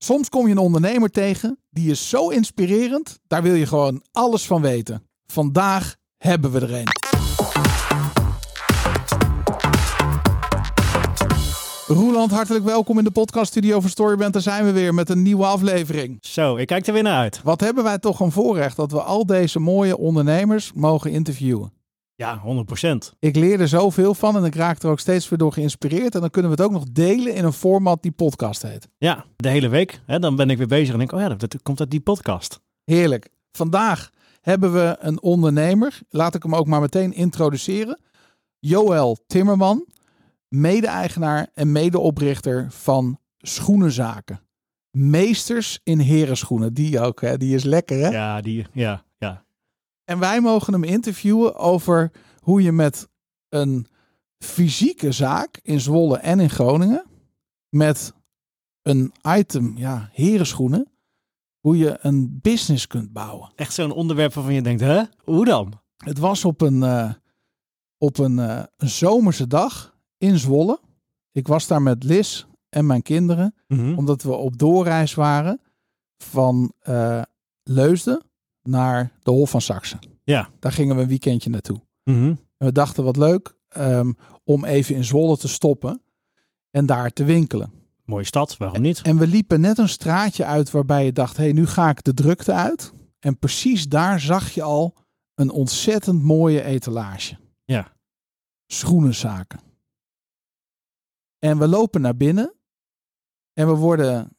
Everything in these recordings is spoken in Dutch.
Soms kom je een ondernemer tegen, die is zo inspirerend, daar wil je gewoon alles van weten. Vandaag hebben we er een. Roeland, hartelijk welkom in de podcaststudio van Storyband. Daar zijn we weer met een nieuwe aflevering. Zo, ik kijk er weer naar uit. Wat hebben wij toch een voorrecht dat we al deze mooie ondernemers mogen interviewen. Ja, 100%. Ik leer er zoveel van en ik raak er ook steeds weer door geïnspireerd. En dan kunnen we het ook nog delen in een format die podcast heet. Ja, de hele week. Hè, dan ben ik weer bezig en denk, oh ja, dat komt uit die podcast. Heerlijk. Vandaag hebben we een ondernemer. Laat ik hem ook maar meteen introduceren. Joël Timmerman, mede-eigenaar en medeoprichter van Schoenenzaken. Meesters in herenschoenen. Die ook, hè? Die is lekker, hè? Ja, die, ja, ja. En wij mogen hem interviewen over hoe je met een fysieke zaak in Zwolle en in Groningen, met een item, ja, herenschoenen, hoe je een business kunt bouwen. Echt zo'n onderwerp waarvan je denkt, hè? Hoe dan? Het was op een, eh, op een, eh, een zomerse dag in Zwolle. Ik was daar met Liz en mijn kinderen, Mhm. omdat we op doorreis waren van eh, Leusden naar de Hof van Saxe. Ja. Daar gingen we een weekendje naartoe. Mhm. En we dachten wat leuk ehm, om even in Zwolle te stoppen en daar te winkelen. Mooie stad, waarom niet? En we liepen net een straatje uit waarbij je dacht, hé, hey, nu ga ik de drukte uit. En precies daar zag je al een ontzettend mooie etalage. Ja. Schoenenzaken. En we lopen naar binnen en we worden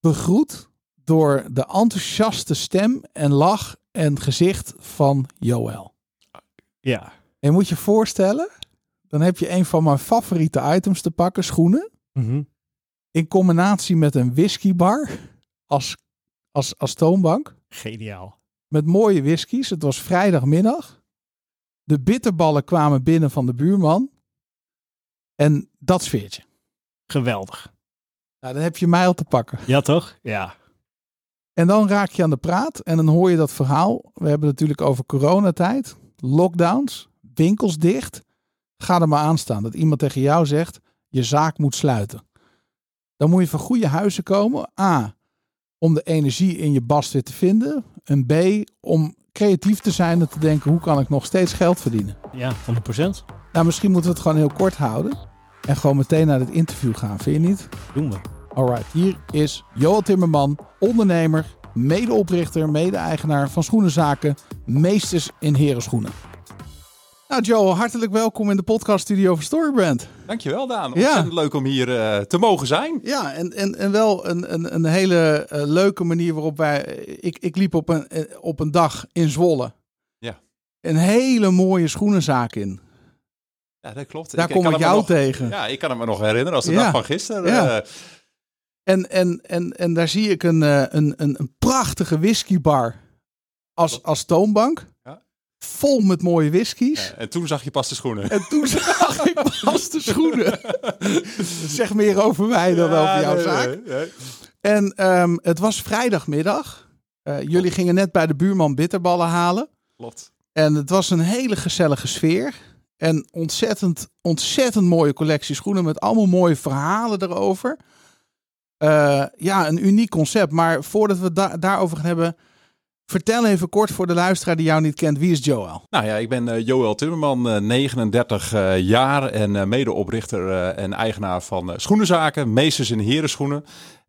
begroet door de enthousiaste stem en lach en gezicht van Joël. Ja. En moet je voorstellen, dan heb je een van mijn favoriete items te pakken, schoenen. Mhm. In combinatie met een whiskybar als, als, als toonbank. Geniaal. Met mooie whiskies. Het was vrijdagmiddag. De bitterballen kwamen binnen van de buurman. En dat sfeertje. Geweldig. Nou, dan heb je mij al te pakken. Ja, toch? Ja. En dan raak je aan de praat en dan hoor je dat verhaal. We hebben het natuurlijk over coronatijd, lockdowns, winkels dicht. Ga er maar aan staan dat iemand tegen jou zegt, je zaak moet sluiten. Dan moet je van goede huizen komen. A, om de energie in je bast weer te vinden. En B, om creatief te zijn en te denken, hoe kan ik nog steeds geld verdienen? Ja, 100%. Nou, misschien moeten we het gewoon heel kort houden. En gewoon meteen naar het interview gaan, vind je niet? Doen we. Alright, hier is Joel Timmerman, ondernemer, medeoprichter, mede-eigenaar van schoenenzaken Meesters in Herenschoenen. Nou Joel, hartelijk welkom in de podcaststudio van Storybrand. Dankjewel Daan. Ja. Ontzettend leuk om hier eh, te mogen zijn. Ja, en, en, en wel een, een, een hele eh, leuke manier waarop wij... Ik, ik liep op een, eh, op een dag in Zwolle. Ja. Een hele mooie schoenenzaak in. Ja, dat klopt. Daar kom ik jou nog, tegen. Ja, ik kan het me nog herinneren als de Ja. dag van gisteren. Ja. eh, En, en, en, en daar zie ik een, eh, een, een, een prachtige whiskybar als, als toonbank. Ja. Vol met mooie whiskies. en toen zag je pas de schoenen. En toen zag ik pas de schoenen. zeg meer over mij dan over jouw nee, zaak. nee, nee. En ehm, het was vrijdagmiddag. Eh, jullie gingen net bij de buurman bitterballen halen. Klopt. En het was een hele gezellige sfeer. En ontzettend, ontzettend mooie collectie schoenen met allemaal mooie verhalen erover. Eh, ja, een uniek concept. Maar voordat we da- daarover gaan hebben, vertel even kort voor de luisteraar die jou niet kent. Wie is Joel? Nou ja, ik ben eh, Joël Timmerman, eh, 39 eh, jaar en medeoprichter en eigenaar van schoenenzaken, meesters in herenschoenen.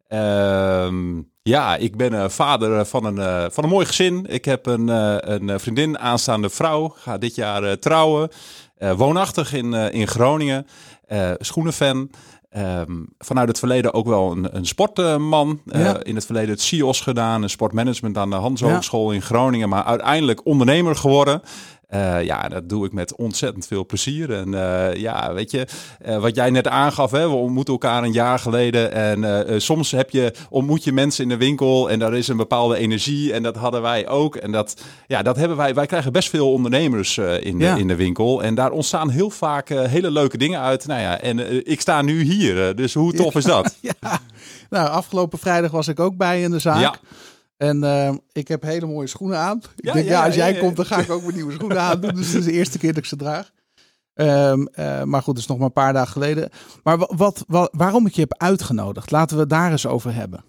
Ehm, ja, ik ben vader van een, van een mooi gezin. Ik heb een, een vriendin, aanstaande vrouw, ga dit jaar trouwen. Woonachtig in, in Groningen, schoenenfan. Ehm, vanuit het verleden ook wel een, een sportman. Eh, Ja. In het verleden het CIOS gedaan, een sportmanagement aan de Hans Hogeschool in Groningen. Maar uiteindelijk ondernemer geworden. Eh, ja, dat doe ik met ontzettend veel plezier. En eh, ja, weet je, eh, wat jij net aangaf, hè, we ontmoeten elkaar een jaar geleden. En soms heb je, ontmoet je mensen in de winkel en daar is een bepaalde energie. En dat hadden wij ook. En dat, ja, dat hebben wij. Wij krijgen best veel ondernemers in, de, in de winkel. En daar ontstaan heel vaak hele leuke dingen uit. Nou ja, en ik sta nu hier. dus hoe tof is dat? Ja, nou, afgelopen vrijdag was ik ook bij in de zaak. Ja. En eh, ik heb hele mooie schoenen aan. Ik Ja, denk, ja, ja, als jij ja, komt, dan ga ik ook mijn nieuwe schoenen aandoen. Dus het is de eerste keer dat ik ze draag. Ehm, eh, maar goed, dat is nog maar een paar dagen geleden. Maar wa- wat, wa- waarom ik je heb uitgenodigd, laten we het daar eens over hebben.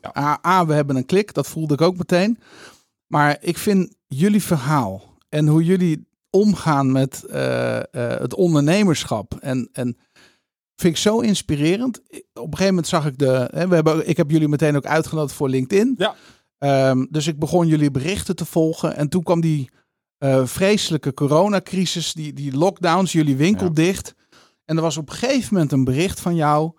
A, we hebben een klik, dat voelde ik ook meteen. Maar ik vind jullie verhaal en hoe jullie omgaan met eh, eh, het ondernemerschap en, en vind ik zo inspirerend. Op een gegeven moment zag ik de, hè, we hebben, ik heb jullie meteen ook uitgenodigd voor LinkedIn. Ja. Ehm, dus ik begon jullie berichten te volgen en toen kwam die eh, vreselijke coronacrisis, die, die lockdowns, jullie winkel Ja. dicht. En er was op een gegeven moment een bericht van jou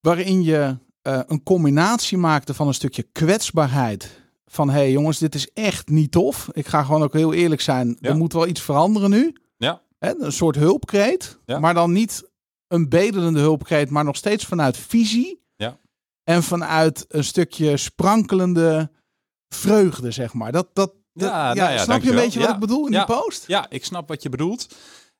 waarin je eh, een combinatie maakte van een stukje kwetsbaarheid. Van hé hey jongens, dit is echt niet tof. Ik ga gewoon ook heel eerlijk zijn. Ja. Er moet wel iets veranderen nu. Ja. Hè, een soort hulpkreet. Ja. Maar dan niet een bedelende hulpkreet, maar nog steeds vanuit visie. En vanuit een stukje sprankelende vreugde, zeg maar. Dat, dat, dat- Ja, nou ja, snap je een beetje wat ik bedoel in die post? Ja, ik snap wat je bedoelt.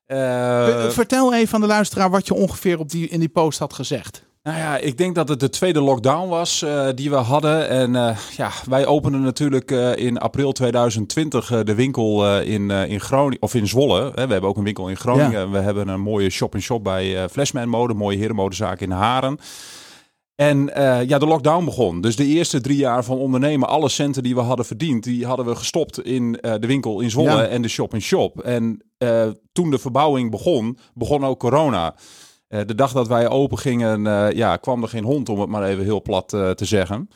Eh, Eh, Vertel even aan de luisteraar wat je ongeveer op die, in die post had gezegd. Nou ja, ik denk dat het de tweede lockdown was eh, die we hadden. En ja, wij openden natuurlijk in april 2020 eh, de winkel in, in Groningen, of in Zwolle. Hè, we hebben ook een winkel in Groningen. We hebben een mooie shop-in-shop bij Flashman Mode, een mooie herenmodezaak in Haren. En eh, ja, de lockdown begon. Dus de eerste drie jaar van ondernemen, alle centen die we hadden verdiend, die hadden we gestopt in eh, de winkel in Zwolle Ja. en de shop-in-shop. En eh, toen de verbouwing begon, begon ook corona. De dag dat wij open gingen, ja, kwam er geen hond, om het maar even heel plat te zeggen.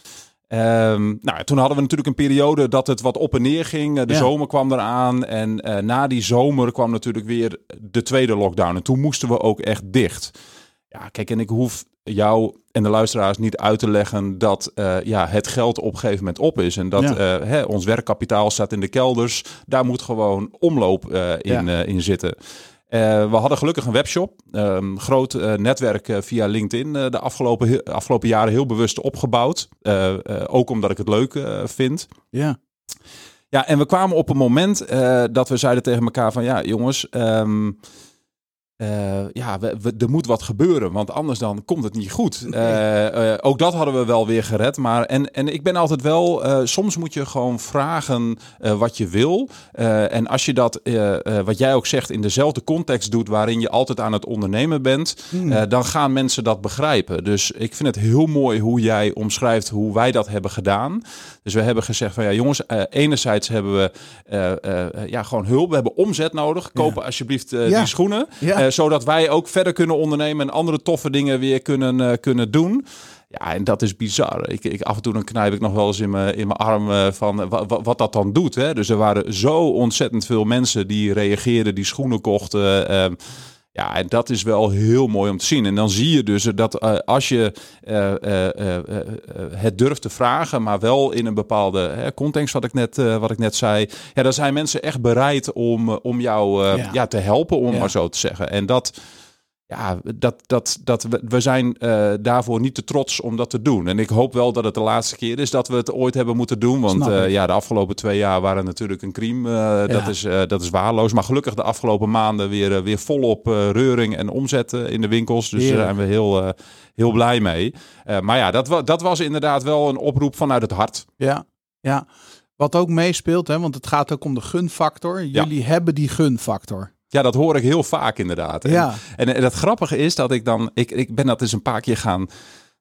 Ehm, nou, toen hadden we natuurlijk een periode dat het wat op en neer ging. De Ja. zomer kwam eraan. En na die zomer kwam natuurlijk weer de tweede lockdown. En toen moesten we ook echt dicht. Ja, kijk, en ik hoef jou en de luisteraars niet uit te leggen dat eh, ja, het geld op een gegeven moment op is. En dat Ja. eh, hè, ons werkkapitaal staat in de kelders. Daar moet gewoon omloop eh, in, Ja. in zitten. We hadden gelukkig een webshop. Een groot netwerk via LinkedIn de afgelopen, afgelopen jaren heel bewust opgebouwd. Ook omdat ik het leuk vind. Ja. Ja, en we kwamen op een moment dat we zeiden tegen elkaar van ja, jongens, ehm, eh, ja, we, we- er moet wat gebeuren, want anders dan komt het niet goed. Eh, eh, ook dat hadden we wel weer gered, maar en, en ik ben altijd wel, soms moet je gewoon vragen wat je wil. En als je dat, wat jij ook zegt, in dezelfde context doet waarin je altijd aan het ondernemen bent, Hmm. dan gaan mensen dat begrijpen. Dus ik vind het heel mooi hoe jij omschrijft hoe wij dat hebben gedaan. Dus we hebben gezegd van ja jongens, enerzijds hebben we ja, gewoon hulp. We hebben omzet nodig. Kopen alsjeblieft Ja. die schoenen. Ja. Eh, zodat wij ook verder kunnen ondernemen en andere toffe dingen weer kunnen, eh, kunnen doen. Ja, en dat is bizar. Ik, ik, af en toe dan knijp ik nog wel eens in mijn, in mijn arm eh, van eh, wa- wa- wat dat dan doet. Hè? Dus er waren zo ontzettend veel mensen die reageerden, die schoenen kochten. Ja, en dat is wel heel mooi om te zien. En dan zie je dus dat eh, als je eh, eh, het durft te vragen, maar wel in een bepaalde context, wat ik net, wat ik net zei, ja, dan zijn mensen echt bereid om, om jou Ja. ja. te helpen, om Ja. maar zo te zeggen. En dat, ja, dat, dat, dat we, we zijn eh, daarvoor niet te trots om dat te doen. En ik hoop wel dat het de laatste keer is dat we het ooit hebben moeten doen. Want eh, ja, de afgelopen twee jaar waren natuurlijk een crime. eh, dat, is, dat is waarloos. Maar gelukkig de afgelopen maanden weer, weer volop reuring en omzet eh, in de winkels. Dus daar zijn we heel, heel blij mee. Maar ja, dat, wa- dat was inderdaad wel een oproep vanuit het hart. Ja, ja. Wat ook meespeelt, hè, want het gaat ook om de gunfactor. Jullie hebben die gunfactor. Ja, dat hoor ik heel vaak inderdaad. En- Ja. En, en het grappige is dat ik dan, ik, ik ben dat eens een paar keer gaan,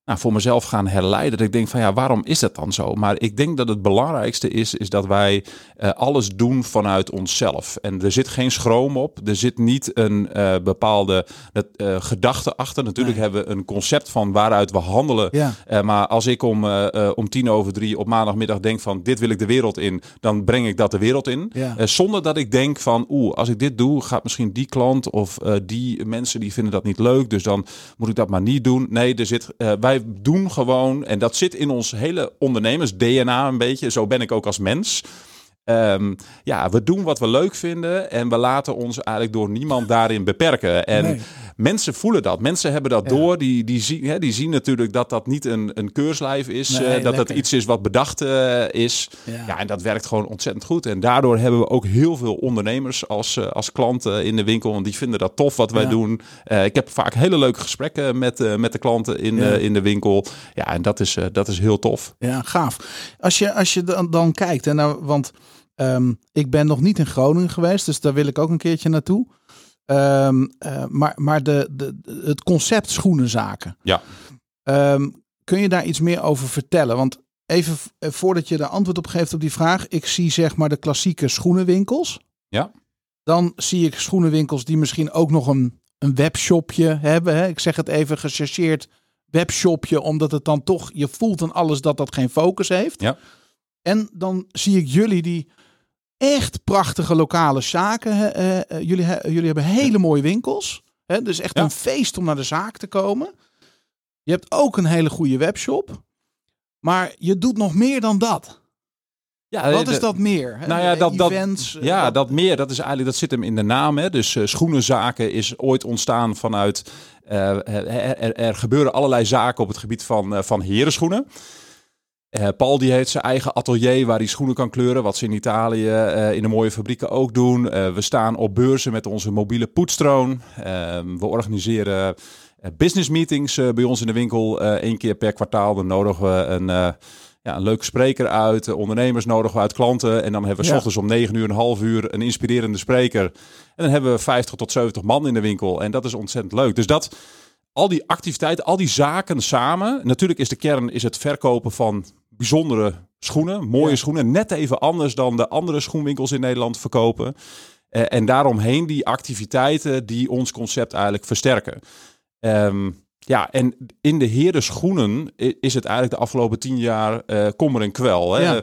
nou, voor mezelf gaan herleiden. Dat ik denk van ja, waarom is dat dan zo? Maar ik denk dat het belangrijkste is, is dat wij eh, alles doen vanuit onszelf. En er zit geen schroom op. Er zit niet een eh, bepaalde eh, gedachte achter. Natuurlijk Nee. hebben we een concept van waaruit we handelen. Ja. Maar als ik om, om tien over drie op maandagmiddag denk van dit wil ik de wereld in, dan breng ik dat de wereld in. Ja. Zonder dat ik denk van oeh, als ik dit doe, gaat misschien die klant of die mensen die vinden dat niet leuk. Dus dan moet ik dat maar niet doen. Nee, er zit, eh, wij doen gewoon, en dat zit in ons hele ondernemers-DNA een beetje. Zo ben ik ook als mens. Ehm, ja, we doen wat we leuk vinden en we laten ons eigenlijk door niemand daarin beperken. En. Mensen voelen dat. Mensen hebben dat Ja. door. Die, die, zien, hè, die zien natuurlijk dat dat niet een, een keurslijf is. Nee, eh, dat dat iets is wat bedacht eh, is. Ja. Ja, en dat werkt gewoon ontzettend goed. En daardoor hebben we ook heel veel ondernemers als, eh, als klanten in de winkel. Want die vinden dat tof wat wij Ja. doen. Ik heb vaak hele leuke gesprekken met, met de klanten in, in de winkel. Ja, en dat is, dat is heel tof. Ja, gaaf. Als je, als je dan, dan kijkt, en nou, want ehm, ik ben nog niet in Groningen geweest, dus daar wil ik ook een keertje naartoe. Ehm, eh, maar maar de, de, het concept schoenenzaken. Ja. Ehm, kun je daar iets meer over vertellen? Want even eh, voordat je er antwoord op geeft op die vraag. Ik zie zeg maar de klassieke schoenenwinkels. Ja. Dan zie ik schoenenwinkels die misschien ook nog een, een webshopje hebben. Hè? Ik zeg het even gechargeerd webshopje. Omdat het dan toch, je voelt aan alles dat dat geen focus heeft. Ja. En dan zie ik jullie die echt prachtige lokale zaken. hè, eh, eh, jullie, jullie hebben hele mooie winkels. Hè? Dus echt Ja. een feest om naar de zaak te komen. Je hebt ook een hele goede webshop. Maar je doet nog meer dan dat. Ja, Wat is dat meer? Nou ja, dat- dat- Events, eh, Ja, dat meer, dat is eigenlijk, dat zit hem in de naam. Hè? Dus schoenenzaken is ooit ontstaan vanuit. er, gebeuren allerlei zaken op het gebied van, eh, van herenschoenen. Eh, Paul die heeft zijn eigen atelier waar hij schoenen kan kleuren, wat ze in Italië eh, in de mooie fabrieken ook doen. Eh, we staan op beurzen met onze mobiele poetstroon. Ehm, we organiseren business meetings bij ons in de winkel één keer per kwartaal. Dan nodigen we een, ja, een leuke spreker uit. Ondernemers nodigen we uit klanten. En dan hebben we s ochtends om 9 uur, een half uur een inspirerende spreker. En dan hebben we 50 tot 70 man in de winkel. En dat is ontzettend leuk. Dus dat, al die activiteiten, al die zaken samen. Natuurlijk is de kern is het verkopen van bijzondere schoenen. Mooie Ja. schoenen. Net even anders dan de andere schoenwinkels in Nederland verkopen. Eh, en daaromheen die activiteiten die ons concept eigenlijk versterken. Ehm, ja, en in de heren schoenen is het eigenlijk de afgelopen tien jaar eh kommer en kwel. Hè? Ja.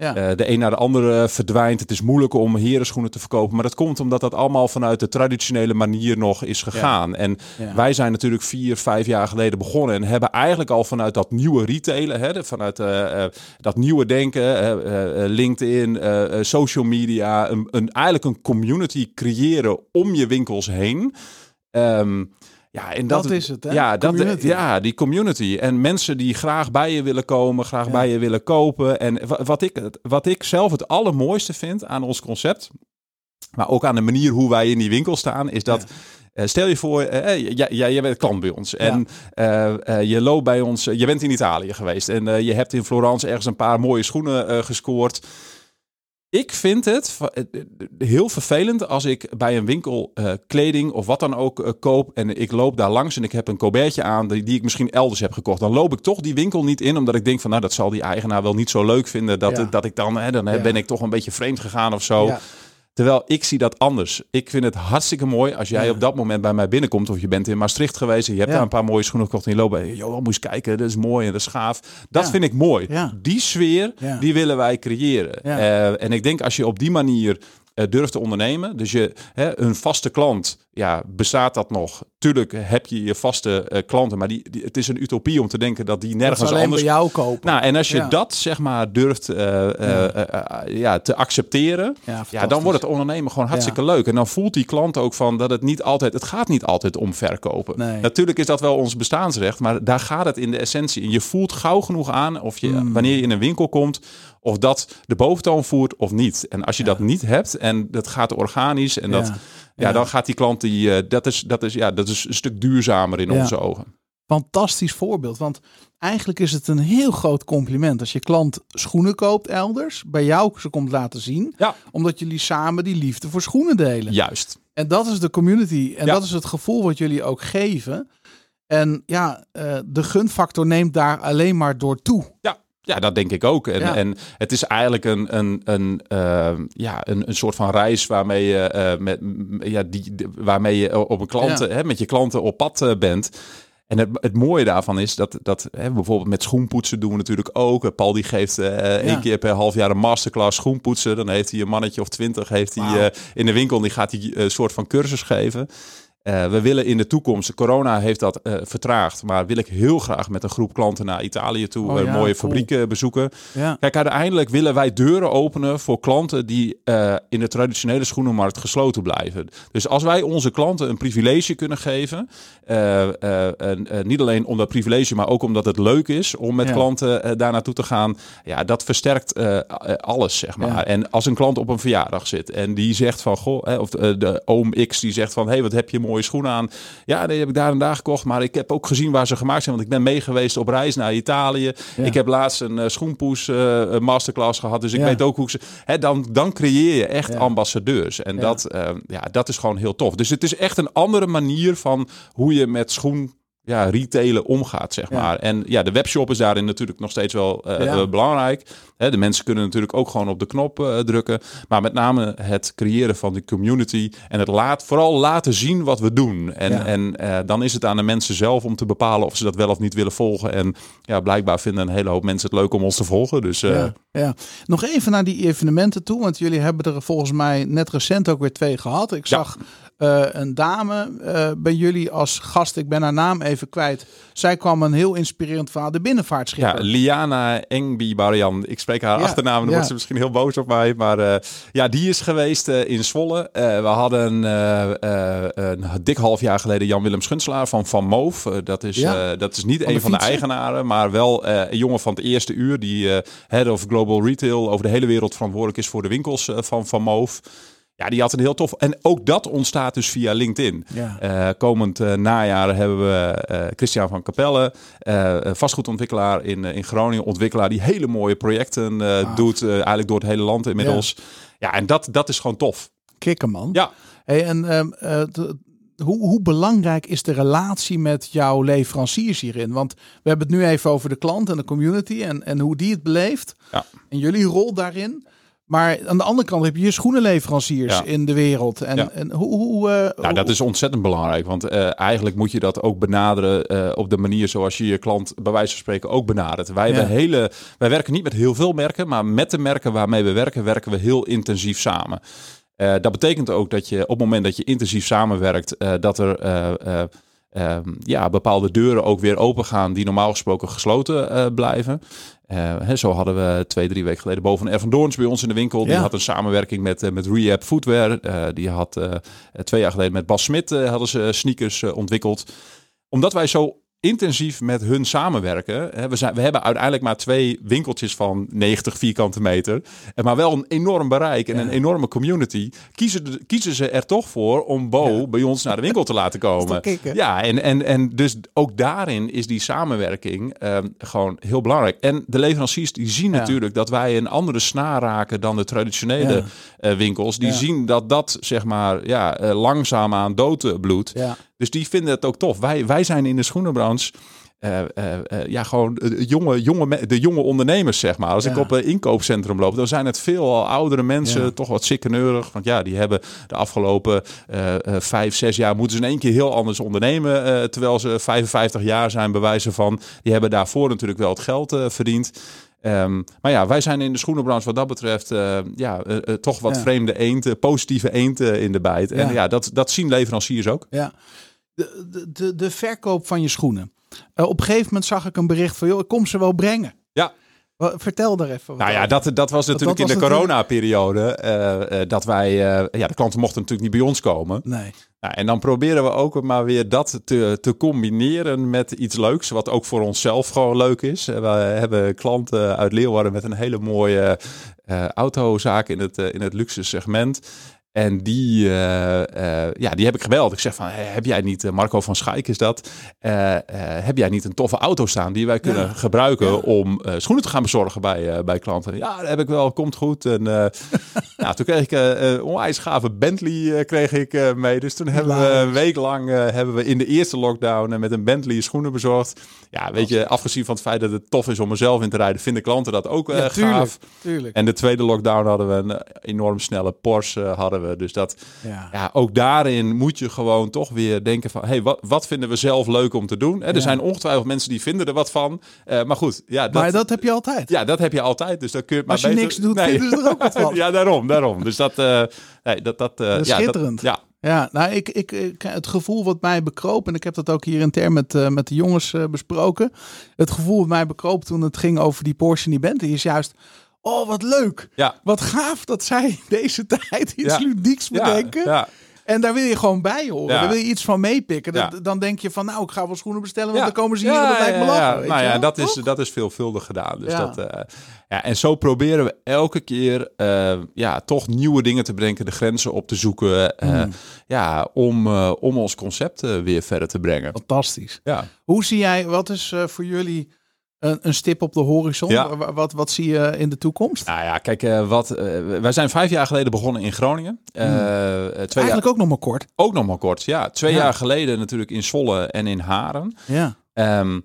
Ja. Eh, de een naar de andere verdwijnt. Het is moeilijk om herenschoenen te verkopen. Maar dat komt omdat dat allemaal vanuit de traditionele manier nog is gegaan. En Ja. wij zijn natuurlijk vier, vijf jaar geleden begonnen. En hebben eigenlijk al vanuit dat nieuwe retailen, hè, vanuit eh, eh, dat nieuwe denken, eh, eh, eh, LinkedIn, eh, eh, social media, een, een, eigenlijk een community creëren om je winkels heen. Ehm, ja, en dat, Dat is het, hè? Ja, dat, ja, die community. En mensen die graag bij je willen komen, graag Ja. bij je willen kopen. En wa- wat ik, wat ik zelf het allermooiste vind aan ons concept, maar ook aan de manier hoe wij in die winkel staan, is dat. eh, stel je voor, eh, jij, jij, jij bent klant bij ons en eh, eh, je loopt bij ons, eh, je bent in Italië geweest en eh, je hebt in Florence ergens een paar mooie schoenen eh, gescoord. Ik vind het eh, eh, heel vervelend als ik bij een winkel eh, kleding of wat dan ook koop en ik loop daar langs en ik heb een colbertje aan die, die ik misschien elders heb gekocht. Dan loop ik toch die winkel niet in omdat ik denk van nou dat zal die eigenaar wel niet zo leuk vinden dat, Ja. dat ik dan, hè, dan Ja. ben ik toch een beetje vreemd gegaan of zo. Ja. Terwijl ik zie dat anders. Ik vind het hartstikke mooi als jij Ja. op dat moment bij mij binnenkomt. Of je bent in Maastricht geweest en je hebt Ja. daar een paar mooie schoenen gekocht. En je loopt bij, joh, moet je eens kijken, dat is mooi en dat is gaaf. Dat Ja. vind ik mooi. Die sfeer, die willen wij creëren. Eh, en ik denk als je op die manier eh, durft te ondernemen. Dus je, hè, een vaste klant, ja, bestaat dat nog? Tuurlijk heb je je vaste eh, klanten. Maar die, die, het is een utopie om te denken dat die Dat nergens ze alleen anders... bij jou kopen. Nou, en als je Ja. dat zeg maar durft eh, eh, ja, te accepteren, ja, ja, dan wordt het ondernemen gewoon hartstikke leuk. En dan voelt die klant ook van dat het niet altijd, het gaat niet altijd om verkopen. Nee. Natuurlijk is dat wel ons bestaansrecht, maar daar gaat het in de essentie. En je voelt gauw genoeg aan of je, Mm. wanneer je in een winkel komt, of dat de boventoon voert of niet. En als je dat niet hebt en dat gaat organisch en dat, ja, dan gaat die klant die, eh, dat is, dat is, ja, dat is een stuk duurzamer in onze ogen. Fantastisch voorbeeld. Want eigenlijk is het een heel groot compliment als je klant schoenen koopt elders. Bij jou ze komt laten zien. Ja. Omdat jullie samen die liefde voor schoenen delen. Juist. En dat is de community. En Ja. dat is het gevoel wat jullie ook geven. En ja, eh, de gunfactor neemt daar alleen maar door toe. Ja, dat denk ik ook. En, Ja. en het is eigenlijk een, een, een, eh, ja, een, een soort van reis waarmee je, eh, met, ja, die, waarmee je op een klanten, Ja. hè, met je klanten op pad eh, bent. En het, het mooie daarvan is dat, dat hè, bijvoorbeeld met schoenpoetsen doen we natuurlijk ook. Eh, Paul die geeft eh één keer per half jaar een masterclass schoenpoetsen. Dan heeft hij een mannetje of twintig heeft hij, eh, in de winkel. en Die gaat hij een soort van cursus geven. Eh, we willen in de toekomst, corona heeft dat eh, vertraagd, maar wil ik heel graag met een groep klanten naar Italië toe, Oh ja, mooie cool. fabrieken bezoeken. Ja. Kijk, uiteindelijk willen wij deuren openen voor klanten die eh, in de traditionele schoenenmarkt gesloten blijven. Dus als wij onze klanten een privilege kunnen geven, eh, eh, en, eh, niet alleen om dat privilege, maar ook omdat het leuk is om met Ja. klanten eh, daar naartoe te gaan, ja, dat versterkt eh, eh, alles, zeg maar. En als een klant op een verjaardag zit en die zegt van, goh, hè, of de, de oom X die zegt van, hé, hey, wat heb je mooie mooie schoenen aan. Ja, die heb ik daar en daar gekocht. Maar ik heb ook gezien waar ze gemaakt zijn. Want ik ben mee geweest op reis naar Italië. Ja. Ik heb laatst een eh, schoenpoes eh, masterclass gehad. Dus ik Ja. weet ook hoe ze... Hè, dan, dan creëer je echt Ja. ambassadeurs. En dat, eh, ja, dat is gewoon heel tof. Dus het is echt een andere manier van hoe je met schoen... Ja, retailen omgaat, zeg Ja. maar. En ja, de webshop is daarin natuurlijk nog steeds wel eh, Ja. eh, belangrijk. Hè, de mensen kunnen natuurlijk ook gewoon op de knop eh, drukken. Maar met name het creëren van die community. En het laat, vooral laten zien wat we doen. En, Ja. en dan is het aan de mensen zelf om te bepalen of ze dat wel of niet willen volgen. En ja, blijkbaar vinden een hele hoop mensen het leuk om ons te volgen. Dus Ja. Nog even naar die evenementen toe, want jullie hebben er volgens mij net recent ook weer twee gehad. Ik zag eh, een dame eh, bij jullie als gast, ik ben haar naam even kwijt. Zij kwam een heel inspirerend verhaal, de ja. Liana Engbi Barian. Ik spreek haar Ja, achternaam, dan ja. wordt ze misschien heel boos op mij. Maar eh, ja, die is geweest in Zwolle. We hadden een dik half jaar geleden Jan-Willem Schunselaar van Van Moof. Dat, is, Ja. dat is niet Van een van de eigenaren, maar wel een jongen van het eerste uur. Die head of global retail over de hele wereld verantwoordelijk is voor de winkels van Van Moof. Ja, die had een heel tof. En ook dat ontstaat dus via LinkedIn. Ja. Eh, komend eh, najaar hebben we eh, Christian van Capelle, vastgoedontwikkelaar in, in Groningen, ontwikkelaar die hele mooie projecten Ah. doet, eigenlijk door het hele land inmiddels. Ja, en dat, dat is gewoon tof. Kikken man. Ja, Hey, en ehm, eh, hoe, hoe belangrijk is de relatie met jouw leveranciers hierin? Want we hebben het nu even over de klant en de community en, en hoe die het beleeft. Ja. En jullie rol daarin. Maar aan de andere kant heb je je schoenenleveranciers Ja. in de wereld. En, Ja. en hoe... hoe eh, nou, dat is ontzettend belangrijk. Want eh, eigenlijk moet je dat ook benaderen eh, op de manier zoals je je klant bij wijze van spreken ook benadert. Wij, Ja. hebben hele, wij werken niet met heel veel merken, maar met de merken waarmee we werken, werken we heel intensief samen. Dat betekent ook dat je op het moment dat je intensief samenwerkt, dat er eh, eh, ehm, ja, bepaalde deuren ook weer open gaan die normaal gesproken gesloten eh, blijven. Eh, hè, zo hadden we twee, drie weken geleden boven Ervan Doorns bij ons in de winkel. Die Ja. had een samenwerking met, eh, met Rehab Footwear. Die had twee jaar geleden met Bas Smit hadden ze sneakers ontwikkeld. Omdat wij zo intensief met hun samenwerken. We, zijn, we hebben uiteindelijk maar twee winkeltjes van 90 vierkante meter. Maar wel een enorm bereik en Ja. een enorme community. Kiezen, kiezen ze er toch voor om Bo Ja. bij ons naar de winkel te laten komen. Ja, en, en, en dus ook daarin is die samenwerking ehm, gewoon heel belangrijk. En de leveranciers die zien Ja. natuurlijk dat wij een andere snaar raken dan de traditionele eh, winkels. Die zien dat dat zeg maar ja, eh, langzaamaan dood bloedt. Dus die vinden het ook tof. Wij, wij zijn in de schoenenbranche. eh, eh, eh, ja, gewoon jonge, jonge, de jonge ondernemers, zeg maar. Als ik op een inkoopcentrum loop, dan zijn het veel oudere mensen, Ja. toch wat sikkeneurig. Want ja, die hebben de afgelopen vijf, zes jaar moeten ze in één keer heel anders ondernemen. terwijl ze 55 jaar zijn, bewijzen van. Die hebben daarvoor natuurlijk wel het geld verdiend. Ehm, maar ja, wij zijn in de schoenenbranche wat dat betreft ja, toch wat Ja. vreemde eend, positieve eend eh, in de bijt. En Ja. ja, dat, dat zien leveranciers ook. Ja. De, de, de, verkoop van je schoenen. Eh, op een gegeven moment zag ik een bericht van, joh, ik kom ze wel brengen. Ja. Vertel daar even wat Nou ja, dat, dat was natuurlijk dat in de coronaperiode. eh, dat wij, ja, de klanten mochten natuurlijk niet bij ons komen. Nee. Nou, en dan proberen we ook maar weer dat te, te combineren met iets leuks. Wat ook voor onszelf gewoon leuk is. We hebben klanten uit Leeuwarden met een hele mooie autozaak in het, in het luxe segment. En die, eh, eh, ja, die heb ik gebeld. Ik zeg van, "Hey, heb jij niet, eh, Marco van Schaik is dat, heb jij niet een toffe auto staan die wij kunnen Ja. gebruiken Ja. om schoenen te gaan bezorgen bij, bij klanten? Ja, dat heb ik wel, komt goed. En ja, toen kreeg ik een onwijs gave Bentley kreeg ik, mee. Dus toen hebben we een week lang hebben we in de eerste lockdown met een Bentley schoenen bezorgd. Ja, weet je, afgezien van het feit dat het tof is om er zelf in te rijden, vinden klanten dat ook Ja, tuurlijk. gaaf. Tuurlijk. En de tweede lockdown hadden we een enorm snelle Porsche. eh, hadden we. Dus dat, Ja. ja, ook daarin moet je gewoon toch weer denken van... hey, wat, wat vinden we zelf leuk om te doen? Er Ja. zijn ongetwijfeld mensen die vinden er wat van. Eh, maar goed, ja, dat, maar dat heb je altijd. ja, dat heb je altijd. Dus dan kun je het Als je maar beter... niks doet, vinden ze er ook wat van. ja, daarom, daarom. Dus dat... eh nee, dat, dat, eh, Dat ja, schitterend. ja, Ja, nou, ik, ik, ik- het gevoel wat mij bekroop, en ik heb dat ook hier intern met, met de jongens besproken. Het gevoel wat mij bekroop toen het ging over die Porsche die Bentley is juist, oh wat leuk. ja. Wat gaaf dat zij deze tijd iets Ja. ludieks bedenken. ja. En daar wil je gewoon bij horen. Daar wil je iets van meepikken. Dan- denk je van, nou, ik ga wel schoenen bestellen, want dan komen ze hier en dat lijkt me lachen. Nou je ja, dat is, dat is veelvuldig gedaan. Dus dat, ja, en zo proberen we elke keer eh, ja, toch nieuwe dingen te bedenken, de grenzen op te zoeken. eh, Mm. ja, om, eh, om ons concept weer verder te brengen. Fantastisch. Ja. Hoe zie jij, wat is voor jullie een, een stip op de horizon? Ja. Wat, wat, zie je in de toekomst? Nou ja, kijk, eh, wat, eh, wij zijn vijf jaar geleden begonnen in Groningen. Hmm. jaar, Eigenlijk ook nog maar kort. ook nog maar kort. Ja, twee Ja. jaar geleden natuurlijk in Zwolle en in Haren. Ja. Ehm,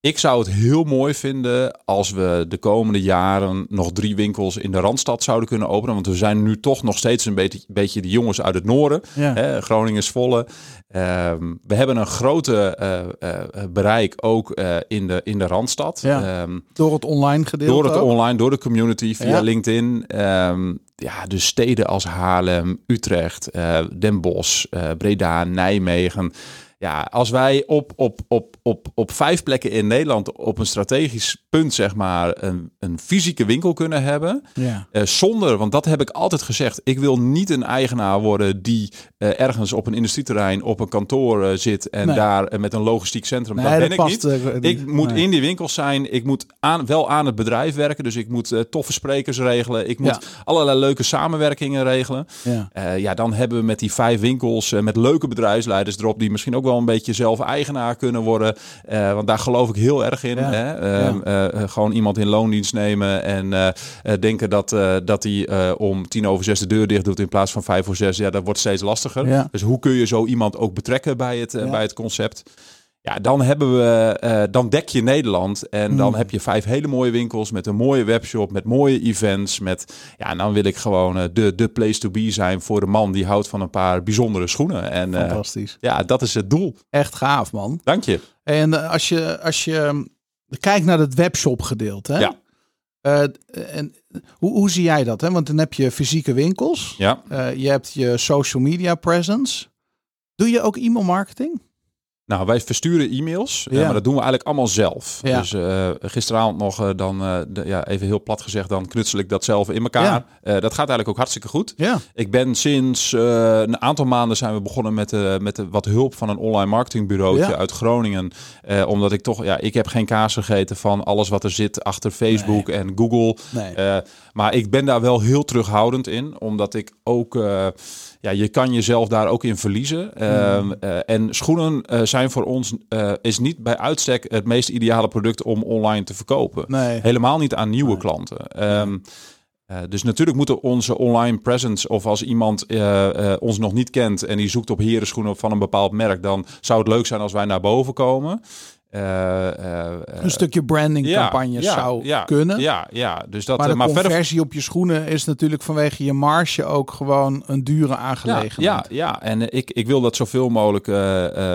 ik zou het heel mooi vinden als we de komende jaren nog drie winkels in de Randstad zouden kunnen openen. Want we zijn nu toch nog steeds een beetje, beetje de jongens uit het noorden. ja. Hè, Groningen, Zwolle. Ehm, we hebben een grote eh, eh, bereik ook eh, in, de, in de Randstad. Ja. Ehm, Door het online gedeelte door het ook? online, door de community, via Ja. LinkedIn. Ehm, ja, dus steden als Haarlem, Utrecht, eh, Den Bosch, eh, Breda, Nijmegen. Ja, als wij op, op, op, op, op vijf plekken in Nederland op een strategisch punt, zeg maar, een, een fysieke winkel kunnen hebben. Ja. eh, zonder, want dat heb ik altijd gezegd, ik wil niet een eigenaar worden die eh, ergens op een industrieterrein op een kantoor eh, zit en Nee. daar met een logistiek centrum. Nee, dat ben dat ik past, niet. die- Ik moet nee. in die winkels zijn. Ik moet aan, wel aan het bedrijf werken. Dus ik moet toffe sprekers regelen. Ik moet Ja. allerlei leuke samenwerkingen regelen. Ja. Ja, dan hebben we met die vijf winkels met leuke bedrijfsleiders erop. Die misschien ook wel een beetje zelf eigenaar kunnen worden. Eh, want daar geloof ik heel erg in. Ja. Hè? Ehm, eh, eh, gewoon iemand in loondienst nemen. En denken dat, dat hij om tien over zes de deur dicht doet in plaats van vijf voor zes. Ja, dat wordt steeds lastiger. Ja. Dus hoe kun je zo iemand ook betrekken bij het, bij het concept? Ja, dan hebben we, eh, dan dek je Nederland en dan Mm. heb je vijf hele mooie winkels met een mooie webshop, met mooie events, met ja, en dan wil ik gewoon eh, de, de place to be zijn voor de man die houdt van een paar bijzondere schoenen. En eh, Fantastisch. ja, dat is het doel. Echt gaaf, man. Dank je. En als je, als je um, kijkt naar het webshop gedeelte, hè? Ja. En hoe, hoe zie jij dat? Hè? Want dan heb je fysieke winkels, Ja. je hebt je social media presence. Doe je ook e-mail marketing? Nou, wij versturen e-mails, eh, Ja. maar dat doen we eigenlijk allemaal zelf. Ja. Dus eh, gisteravond nog, eh, dan, de, ja, even heel plat gezegd, dan knutsel ik dat zelf in elkaar. Ja. Dat gaat eigenlijk ook hartstikke goed. Ja. Ik ben sinds een aantal maanden zijn we begonnen met, de met de, wat hulp van een online marketingbureautje Ja. uit Groningen. Omdat ik toch, ja, ik heb geen kaas gegeten van alles wat er zit achter Facebook en Google. Nee. Maar ik ben daar wel heel terughoudend in, omdat ik ook, ja, je kan jezelf daar ook in verliezen. Ehm, eh, en schoenen eh, zijn voor ons, eh, is niet bij uitstek het meest ideale product om online te verkopen. nee. Helemaal niet aan nieuwe Nee. klanten. Ehm, eh, dus natuurlijk moeten onze online presence, of als iemand ons nog niet kent en die zoekt op herenschoenen van een bepaald merk, dan zou het leuk zijn als wij naar boven komen. Eh, eh, Een stukje branding ja, campagne ja, zou ja, kunnen. Ja, ja, dus dat. maar eh, de maar verder conversie op je schoenen is natuurlijk vanwege je marge ook gewoon een dure aangelegenheid. ja, ja, en ik, ik wil dat zoveel mogelijk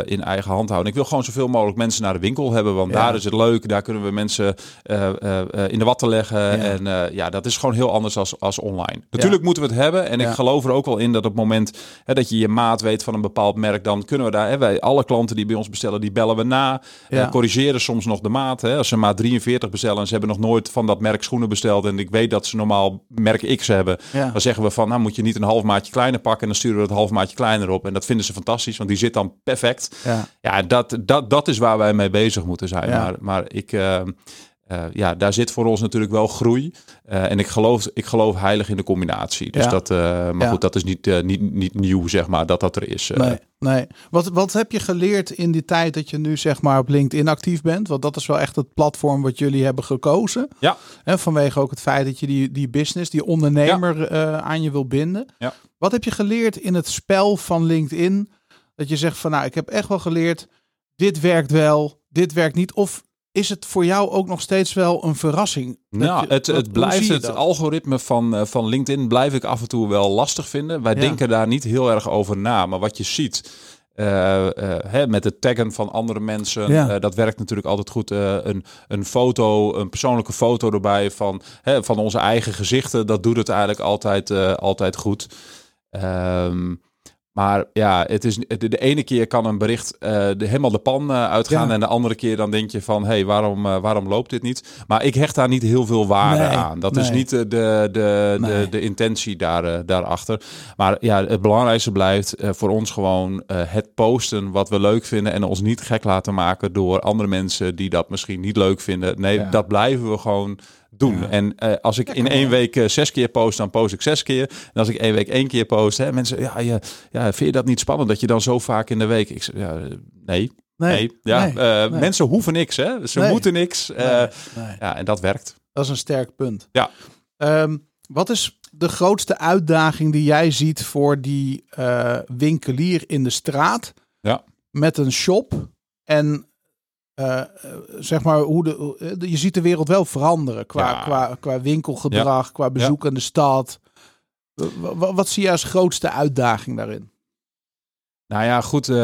in eigen hand houden. Ik wil gewoon zoveel mogelijk mensen naar de winkel hebben, want daar is het leuk. Daar kunnen we mensen in de watten leggen. En ja, dat is gewoon heel anders als, als online. Natuurlijk moeten we het hebben. En ik geloof er ook wel in dat op het moment hè, dat je je maat weet van een bepaald merk, dan kunnen we daar, hè, wij, alle klanten die bij ons bestellen, die bellen we na. Ja. Eh, corrigeren soms nog de maat. Hè. Als ze maat 43 bestellen en ze hebben nog nooit van dat merk schoenen besteld en ik weet dat ze normaal merk X hebben, Ja. dan zeggen we van, nou moet je niet een half maatje kleiner pakken en dan sturen we het half maatje kleiner op. En dat vinden ze fantastisch, want die zit dan perfect. Ja. Ja, dat, dat, dat is waar wij mee bezig moeten zijn. Maar, maar ik, eh, eh, ja, daar zit voor ons natuurlijk wel groei. Eh, en ik geloof, ik geloof heilig in de combinatie. Dus Ja. dat, eh, maar Ja. goed, dat is niet, niet, niet nieuw, zeg maar, dat dat er is. Nee, nee. Wat, wat heb je geleerd in die tijd dat je nu zeg maar op LinkedIn actief bent? Want dat is wel echt het platform wat jullie hebben gekozen. Ja. En vanwege ook het feit dat je die, die business, die ondernemer aan je wil binden. Ja. Wat heb je geleerd in het spel van LinkedIn? Dat je zegt van nou, ik heb echt wel geleerd, dit werkt wel, dit werkt niet. Of is het voor jou ook nog steeds wel een verrassing? Nou, je- het, wat- het hoe blijft het dat? algoritme van, eh, van LinkedIn blijf ik af en toe wel lastig vinden. Wij Ja. denken daar niet heel erg over na. Maar wat je ziet eh, eh, hè, met het taggen van andere mensen, Ja. dat werkt natuurlijk altijd goed. Een, een foto, een persoonlijke foto erbij van, hè, van onze eigen gezichten, dat doet het eigenlijk altijd, altijd goed. Ehm, Maar ja, het is, de, de ene keer kan een bericht eh, de, helemaal de pan eh, uitgaan. Ja. En de andere keer dan denk je van, hé, hey, waarom, eh, waarom loopt dit niet? Maar ik hecht daar niet heel veel waarde Nee, aan. Dat is niet de, de, Nee. de, de intentie daar, daarachter. Maar ja, het belangrijkste blijft voor ons gewoon het posten wat we leuk vinden. En ons niet gek laten maken door andere mensen die dat misschien niet leuk vinden. Nee, Ja. dat blijven we gewoon doen. Ja. En eh, als ik in één week eh, zes keer post, dan post ik zes keer. En als ik één week één keer post, hè, mensen, ja, ja, ja, vind je dat niet spannend dat je dan zo vaak in de week? Ik zeg, ja, eh, nee, nee, ja, nee, nee. mensen hoeven niks, hè? Ze moeten niks. Ja, en dat werkt. Dat is een sterk punt. Ja. Ehm, wat is de grootste uitdaging die jij ziet voor die winkelier in de straat? Ja. Met een shop en eh, zeg maar hoe de, eh, je ziet de wereld wel veranderen qua, Ja. qua, qua winkelgedrag, qua bezoek aan de stad. W- w- wat zie je als grootste uitdaging daarin? Nou ja, goed. eh,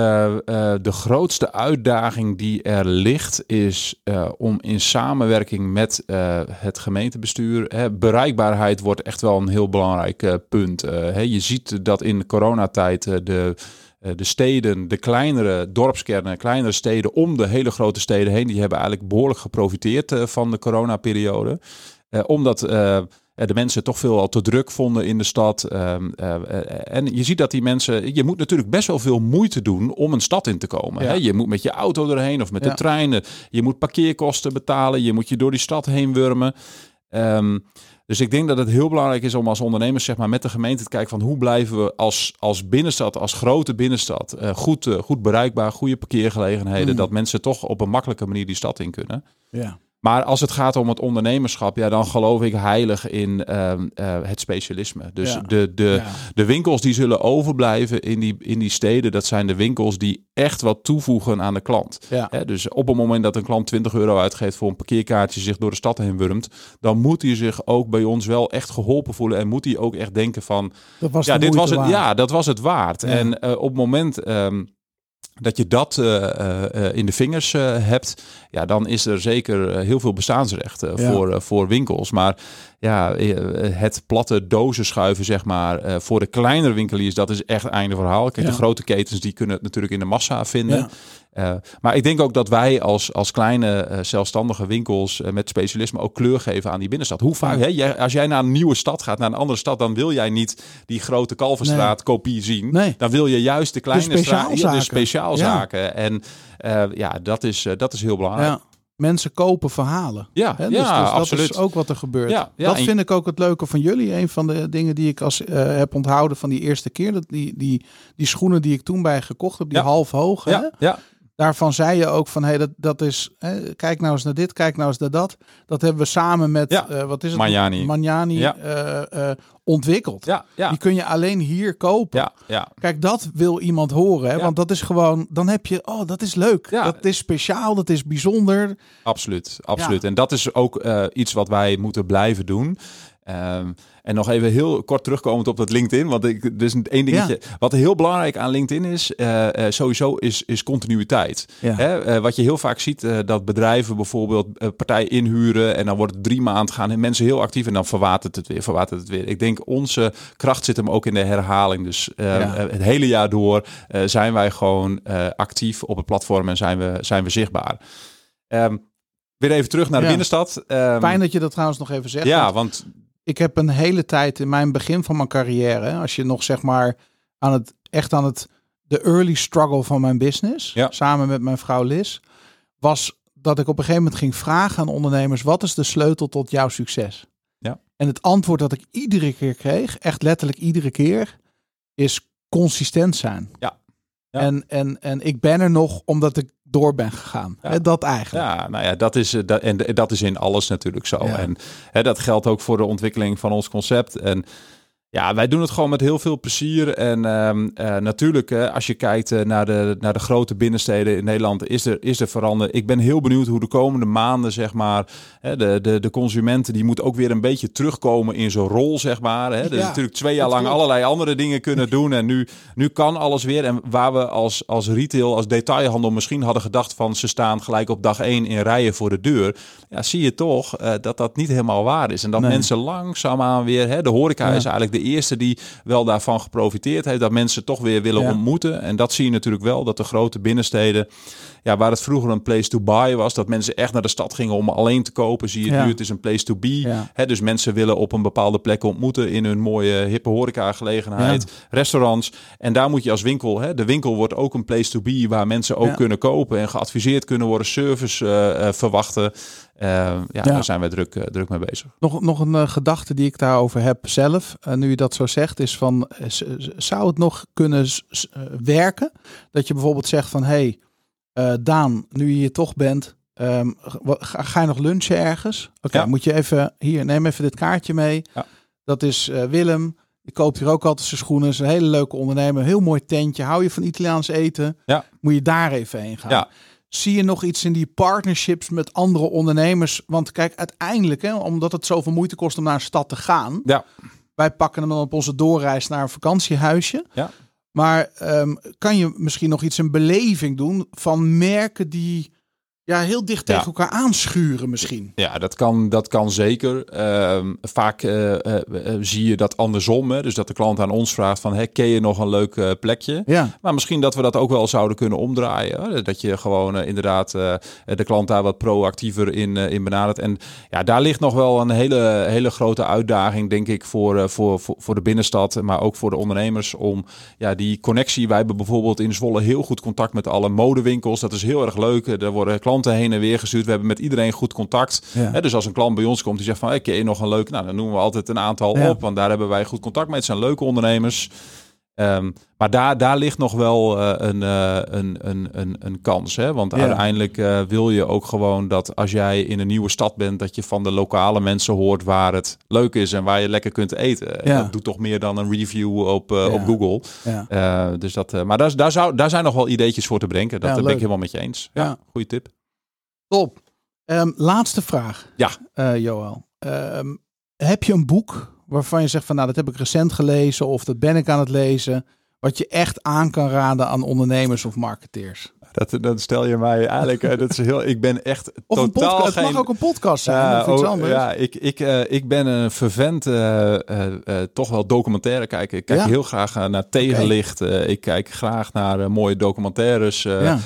de grootste uitdaging die er ligt is om in samenwerking met het gemeentebestuur. Hè, bereikbaarheid wordt echt wel een heel belangrijk punt. Hè, je ziet dat in de coronatijd de, de steden, de kleinere dorpskernen, kleinere steden om de hele grote steden heen, die hebben eigenlijk behoorlijk geprofiteerd eh, van de coronaperiode. Eh, omdat eh, eh, de mensen toch veel al te druk vonden in de stad. Ehm, eh, eh, en je ziet dat die mensen. Je moet natuurlijk best wel veel moeite doen om een stad in te komen. Ja. Je moet met je auto erheen of met Ja. de treinen. Je moet parkeerkosten betalen. Je moet je door die stad heen wurmen. Ehm, dus ik denk dat het heel belangrijk is om als ondernemers zeg maar, met de gemeente te kijken van hoe blijven we als, als binnenstad, als grote binnenstad, eh, goed, eh, goed bereikbaar, goede parkeergelegenheden, Mhm. dat mensen toch op een makkelijke manier die stad in kunnen. Ja. Maar als het gaat om het ondernemerschap, ja, dan geloof ik heilig in ehm, eh, het specialisme. Dus Ja. de, de, Ja. de winkels die zullen overblijven in die, in die steden, dat zijn de winkels die echt wat toevoegen aan de klant. Ja. Hè, dus op het moment dat een klant 20 euro uitgeeft voor een parkeerkaartje, zich door de stad heen wurmt, dan moet hij zich ook bij ons wel echt geholpen voelen en moet hij ook echt denken van, Dat was ja, dit was het, waard. ja, dat was het waard. En eh, op het moment ehm, dat je dat eh, eh, eh, in de vingers hebt, ja, dan is er zeker heel veel bestaansrecht Ja. voor, voor winkels. Maar ja, het platte dozen schuiven, zeg maar, voor de kleinere winkeliers, dat is echt einde verhaal. Kijk, Ja. de grote ketens, die kunnen het natuurlijk in de massa vinden. Ja. Eh, maar ik denk ook dat wij als, als kleine eh, zelfstandige winkels eh, met specialisme ook kleur geven aan die binnenstad. Hoe vaak, Ja. hè, als jij naar een nieuwe stad gaat, naar een andere stad, dan wil jij niet die grote Kalverstraat kopie zien. Nee. Dan wil je juist de kleine straat, ja, speciaalzaken. de speciaalzaken. En eh, ja, dat is, dat is heel belangrijk. Ja. Mensen kopen verhalen. Ja, Hè, ja, dus, dus dat absoluut. is ook wat er gebeurt. Ja, ja, dat en- vind ik ook het leuke van jullie. Een van de dingen die ik als, heb onthouden van die eerste keer. Dat die, die, die schoenen die ik toen bij gekocht heb, die Ja. half hoog. Hè? Ja, ja, Daarvan zei je ook van, hey, dat, dat is, hè, kijk nou eens naar dit, kijk nou eens naar dat. Dat hebben we samen met, Ja. eh, wat is het? Magnani Ja. eh, eh, ontwikkeld. ja, ja, Die kun je alleen hier kopen. ja, ja. Kijk, dat wil iemand horen. Hè? Want dat is gewoon, dan heb je, oh, dat is leuk. Ja. Dat is speciaal, dat is bijzonder. Absoluut, absoluut. En dat is ook iets wat wij moeten blijven doen. Ehm, en nog even heel kort terugkomend op dat LinkedIn. Want ik, dus één dingetje. Wat heel belangrijk aan LinkedIn is, eh, eh, sowieso, is, is continuïteit. Ja. Hè, eh, wat je heel vaak ziet, dat bedrijven bijvoorbeeld een partij inhuren. En dan wordt het drie maanden gaan en mensen heel actief. En dan verwatert het weer, verwatert het weer. Ik denk onze kracht zit hem ook in de herhaling. Dus Ja. het hele jaar door zijn wij gewoon actief op het platform en zijn we, zijn we zichtbaar. Ehm, weer even terug naar de Ja. binnenstad. Ehm, Fijn dat je dat trouwens nog even zegt. ja, want want ik heb een hele tijd in mijn begin van mijn carrière, als je nog zeg maar aan het echt aan het de early struggle van mijn business, Ja. samen met mijn vrouw Liz, was dat ik op een gegeven moment ging vragen aan ondernemers: wat is de sleutel tot jouw succes? Ja. En het antwoord dat ik iedere keer kreeg, echt letterlijk iedere keer, is consistent zijn. Ja. Ja. En, en, en ik ben er nog omdat ik door ben gegaan. Ja. Dat eigenlijk. ja, nou ja, dat is, eh, dat, en dat is in alles natuurlijk zo. Ja. En dat geldt ook voor de ontwikkeling van ons concept. En ja, wij doen het gewoon met heel veel plezier. En ehm, eh, natuurlijk, als je kijkt eh, naar, de, naar de grote binnensteden in Nederland, is er, is er veranderd. Ik ben heel benieuwd hoe de komende maanden, zeg maar, hè, de, de, de consumenten, die moet ook weer een beetje terugkomen in zijn rol, zeg maar. Hè. Ja, natuurlijk twee jaar lang klopt. allerlei andere dingen kunnen doen. En nu, nu kan alles weer. En waar we als, als retail, als detailhandel misschien hadden gedacht van ze staan gelijk op dag één in rijen voor de deur. Ja, zie je toch eh, dat dat niet helemaal waar is. En dat Nee. mensen langzaamaan weer, hè, de horeca is eigenlijk de eerste die wel daarvan geprofiteerd heeft. Dat mensen toch weer willen Ja. ontmoeten. En dat zie je natuurlijk wel, dat de grote binnensteden, ja, waar het vroeger een place to buy was, dat mensen echt naar de stad gingen om alleen te kopen. Zie je Ja. nu, het is een place to be. Ja. Hè, dus mensen willen op een bepaalde plek ontmoeten in hun mooie hippe horeca-gelegenheid, restaurants. En daar moet je als winkel, hè, de winkel wordt ook een place to be waar mensen ook kunnen kopen en geadviseerd kunnen worden, service eh, eh, verwachten. Eh, ja, Ja. daar zijn wij druk, druk mee bezig. Nog, nog een gedachte die ik daarover heb zelf, nu je dat zo zegt, is van, zou het nog kunnen werken? Dat je bijvoorbeeld zegt van, hé, hey, eh, Daan, nu je hier toch bent, ehm, ga, ga je nog lunchen ergens? Oké, Ja. moet je even, hier, neem even dit kaartje mee. Ja. Dat is eh, Willem, die koopt hier ook altijd zijn schoenen, is een hele leuke ondernemer, heel mooi tentje. Hou je van Italiaans eten? Ja. Moet je daar even heen gaan? Ja. Zie je nog iets in die partnerships met andere ondernemers? Want kijk, uiteindelijk, hè, omdat het zoveel moeite kost om naar een stad te gaan. Ja. Wij pakken hem dan op onze doorreis naar een vakantiehuisje. Ja. Maar ehm, kan je misschien nog iets een beleving doen van merken die ja, heel dicht tegen elkaar aanschuren misschien? Ja, dat kan, dat kan zeker. Ehm, vaak eh, eh, eh, zie je dat andersom. Hè? Dus dat de klant aan ons vraagt van, hey, ken je nog een leuk plekje? Ja, Maar misschien dat we dat ook wel zouden kunnen omdraaien. Hè? Dat je gewoon inderdaad de klant daar wat proactiever in, in benadert. En ja, daar ligt nog wel een hele, hele grote uitdaging, denk ik, voor, voor, voor, voor de binnenstad. Maar ook voor de ondernemers om ja, die connectie. Wij hebben bijvoorbeeld in Zwolle heel goed contact met alle modewinkels. Dat is heel erg leuk. Er worden klanten heen en weer gestuurd. We hebben met iedereen goed contact. ja. Hè, dus als een klant bij ons komt die zegt van, hey, je nog een leuk? Nou, dan noemen we altijd een aantal Ja. op, want daar hebben wij goed contact mee. Het zijn leuke ondernemers. Ehm, maar daar, daar ligt nog wel eh, een, eh, een, een, een, een kans. Hè? Want Ja. uiteindelijk eh, wil je ook gewoon dat als jij in een nieuwe stad bent, dat je van de lokale mensen hoort waar het leuk is en waar je lekker kunt eten. En Ja. Dat doet toch meer dan een review op, Ja. op Google. dus dat, maar daar, daar, zou, daar zijn nog wel ideetjes voor te brengen. Dat ben ik helemaal met je eens. Ja, Ja. goede tip. Top. Ehm, laatste vraag. Ja. Eh, Joël. Ehm, heb je een boek waarvan je zegt van nou dat heb ik recent gelezen of dat ben ik aan het lezen. Wat je echt aan kan raden aan ondernemers of marketeers. Dat, dat stel je mij eigenlijk. eh, dat is heel, ik ben echt Of een totaal podcast. Het geen. mag ook een podcast zijn Ja, of iets oh, anders. ja, ik, ik, eh, ik ben een vervent, eh, eh, eh, toch wel documentaire kijken. Ik kijk Ja. heel graag naar tegenlicht. Eh, ik kijk graag naar mooie documentaires. eh, Ja.